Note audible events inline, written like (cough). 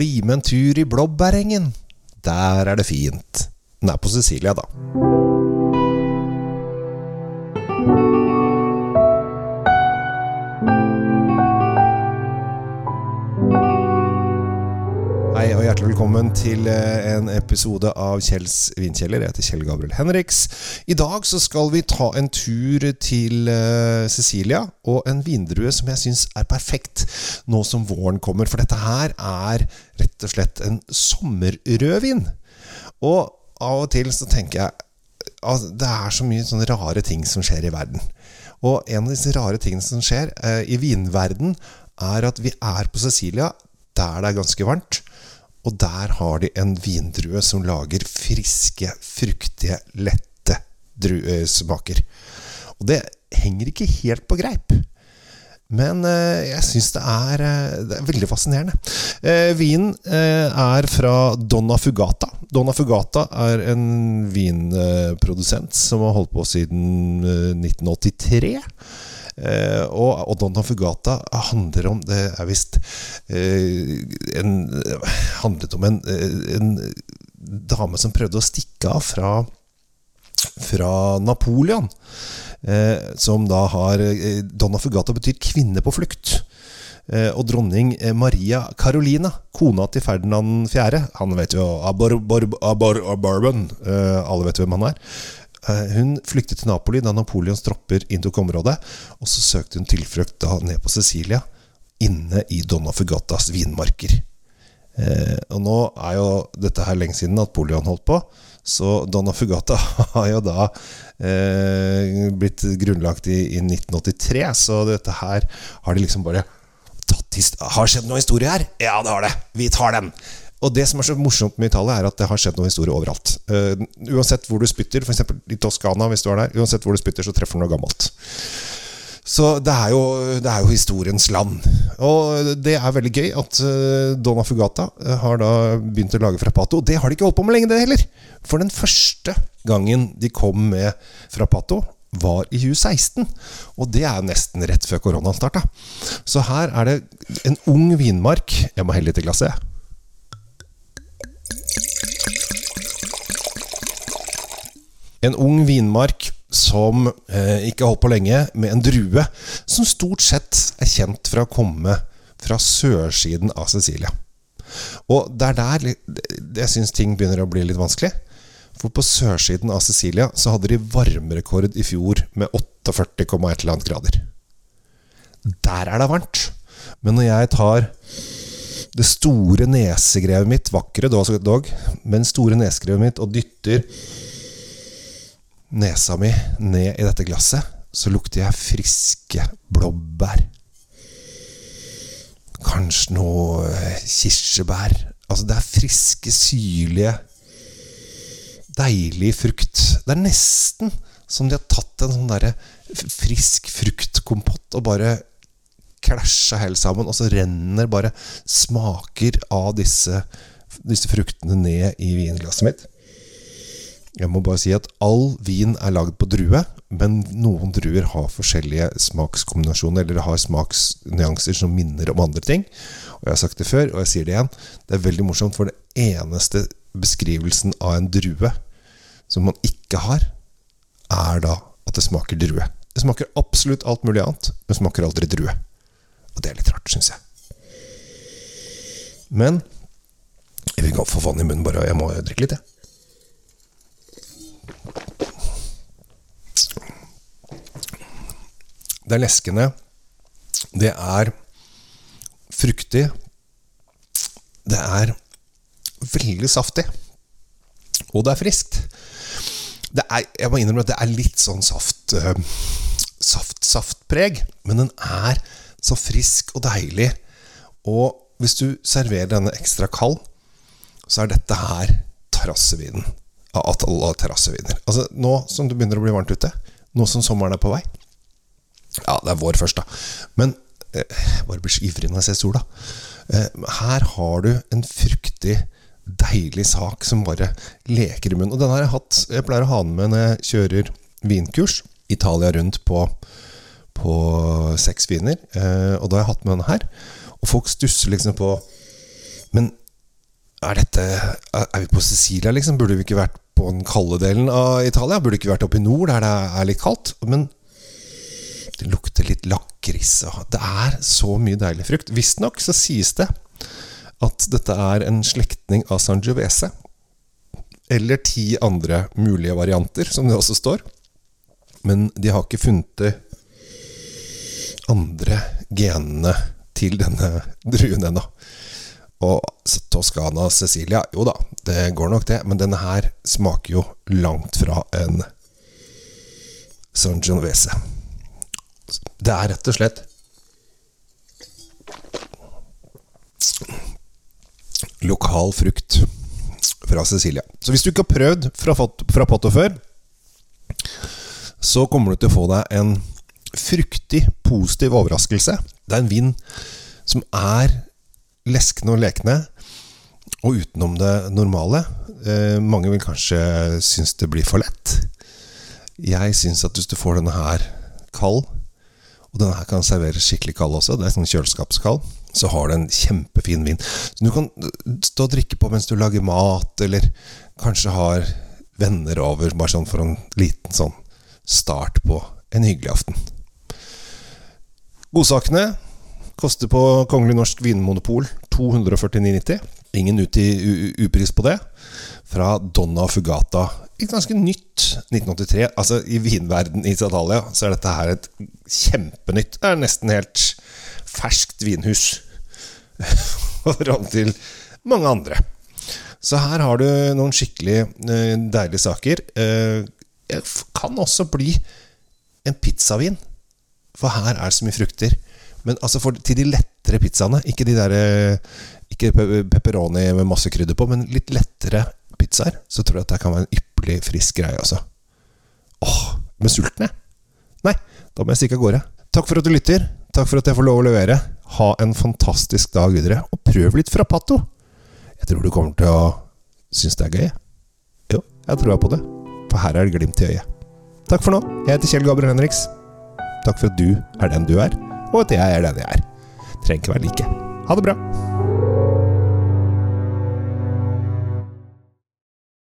bli med en tur i blåbærengen. Der er det fint. Den er på Sicilia, da. Hei og hjertelig velkommen til eh, en episode av Kjells vinkjeller. Jeg heter Kjell Gabriel Henriks. I dag så skal vi ta en tur til Cecilia og en vindrue som jeg syns er perfekt nå som våren kommer. For dette her er rett og slett en sommerrødvin. Og av og til så tenker jeg at det er så mye sånne rare ting som skjer i verden. Og en av disse rare tingene som skjer eh, i vinverden, er at vi er på Cecilia der det er ganske varmt. Og der har de en vindrue som lager friske, fruktige, lette druesmaker. Og det henger ikke helt på greip. Men eh, jeg syns det, eh, det, er veldig fascinerende. Eh, vinen eh, er fra Donna Fugata. Donna Fugata er en vinprodusent som har holdt på siden 1983. Eh, og, Donna Fugata handler om Det er visst eh, handlet om en, en, dame som prøvde å stikke av fra, fra Napoleon. Eh, som da har eh, Donna Fugata betyr kvinne på flukt. Eh, og dronning eh, Maria Carolina, kona til Ferdinand 4. Han vet jo Abor, Bor, Abor, Bourbon. alle vet hvem han er. Eh, hun flyktet til Napoli da Napoleons tropper inntok området. Og så søkte hun tilflukt da ned på Sicilia, inne i Donna Fugatas vinmarker. Eh, og nå er jo dette her lenge siden Napoleon holdt på, så Donna Fugata (laughs) har jo da eh, blitt grunnlagt i, i, 1983. Så dette her har de liksom bare tatt Har skjedd noe historie her? Ja, det har det! Vi tar den! Og det som er så morsomt med Italia, er at det har skjedd noe historie overalt. Uh, uansett hvor du spytter, f.eks. i Toskana, hvis du er der, uansett hvor du spytter, så treffer du noe gammelt. Så det er, jo, det er jo historiens land. Og det er veldig gøy at uh, Donna Fugata uh, har da begynt å lage Frappato. Det har de ikke holdt på med lenge, det heller. For den første gangen de kom med Frappato, var i 2016. Og det er nesten rett før koronaen starta. Så her er det en ung vinmark Jeg må helle litt i glasset, jeg. En ung vinmark som eh, ikke holdt på lenge, med en drue som stort sett er kjent for å komme fra sørsiden av Sicilia. Og det er der jeg syns ting begynner å bli litt vanskelig. For på sørsiden av Sicilia så hadde de varmerekord i fjor med 48,1 grader. Der er det varmt. Men når jeg tar det store nesegrevet mitt, vakre dog, men store nesegrevet mitt, og dytter nesa mi ned i dette glasset, så lukter jeg friske blåbær. Kanskje noe eh, kirsebær. Altså, det er friske, syrlige Deilig frukt. Det er nesten som de har tatt en sånn derre frisk fruktkompott og bare klæsja helt sammen, og så renner bare smaker av disse, disse fruktene ned i vinglasset mitt. Jeg må bare si at all vin er lagd på drue, men noen druer har forskjellige smakskombinasjoner, eller har smaksnyanser som minner om andre ting. Og Jeg har sagt det før, og jeg sier det igjen. Det er veldig morsomt, for den eneste beskrivelsen av en drue som man ikke har, er da at det smaker drue. Det smaker absolutt alt mulig annet, men smaker aldri drue. Og det er litt rart, syns jeg. Men jeg vil ikke få vann i munnen, bare. Jeg må drikke litt, jeg. Det er leskende. Det er fruktig. Det er veldig saftig. Og det er friskt. Det er, jeg må innrømme at det er litt sånn saft uh, saft-saftpreg, men den er så frisk og deilig. Og hvis du serverer denne ekstra kald, så er dette her terrassevinen av alle terrasseviner. Altså, nå som det begynner å bli varmt ute, nå som sommeren er på vei, ja, det er vår først, da. Men eh, jeg bare blir så ivrig når jeg ser sola. Eh, her har du en fruktig, deilig sak som bare leker i munnen. Og den har jeg hatt Jeg pleier å ha den med når jeg kjører vinkurs. Italia rundt på, på seks viner. Eh, og da har jeg hatt med denne her. Og folk stusser liksom på Men Er dette Er vi på Sicilia, liksom? Burde vi ikke vært på den kalde delen av Italia? Burde vi ikke vært oppe i nord, der det er litt kaldt? Men lukter litt lakris, det er så mye deilig frukt. Visstnok så sies det at dette er en slektning av Sangiovese. Eller ti andre mulige varianter, som det også står. Men de har ikke funnet de andre genene til denne druen ennå. Og Toscana Cecilia, jo da, det går nok det, men denne her smaker jo langt fra en Sangiovese. Det er rett og slett lokal frukt fra Cecilia. Så hvis du ikke har prøvd fra, fra Potto før, så kommer du til å få deg en fruktig, positiv overraskelse. Det er en vin som er leskende og lekende, og utenom det normale. Eh, mange vil kanskje synes det blir for lett. Jeg syns at hvis du får denne her kald, og denne her kan serveres skikkelig kald også, det er sånn kjøleskapskald, så har du en kjempefin vin. Så du kan stå og drikke på mens du lager mat, eller kanskje har venner over, bare sånn for en liten sånn start på en hyggelig aften. Godsakene koster på Kongelig norsk vinmonopol 249,90. Ingen ut i upris på det. Fra Donna Fugata. Et ganske nytt 1983. Altså, i vinverden i Italia så er dette her et kjempenytt. Det er nesten helt ferskt vinhus. (laughs) Og forhold til mange andre. Så her har du noen skikkelig uh, deilige saker. Det kan også bli en pizzavin, for her er det så mye frukter. Men altså for, til de lettere pizzaene, ikke de der uh, Ikke pepperoni med masse krydder på, men litt lettere pizzaer, så tror jeg at det kan være en ypperlig frisk greie, altså. Åh, med sulten, jeg. Nei, da må jeg stikke av gårde. Takk for at du lytter. Takk for at jeg får lov å levere. Ha en fantastisk dag videre, og prøv litt frappato. Jeg tror du kommer til å synes det er gøy. Jo, jeg tror jeg på det. For her er det glimt i øyet. Takk for nå. Jeg heter Kjell Gabriel Henriks. Takk for at du er den du er, og at jeg er den jeg er. Trenger ikke være like. Ha det bra.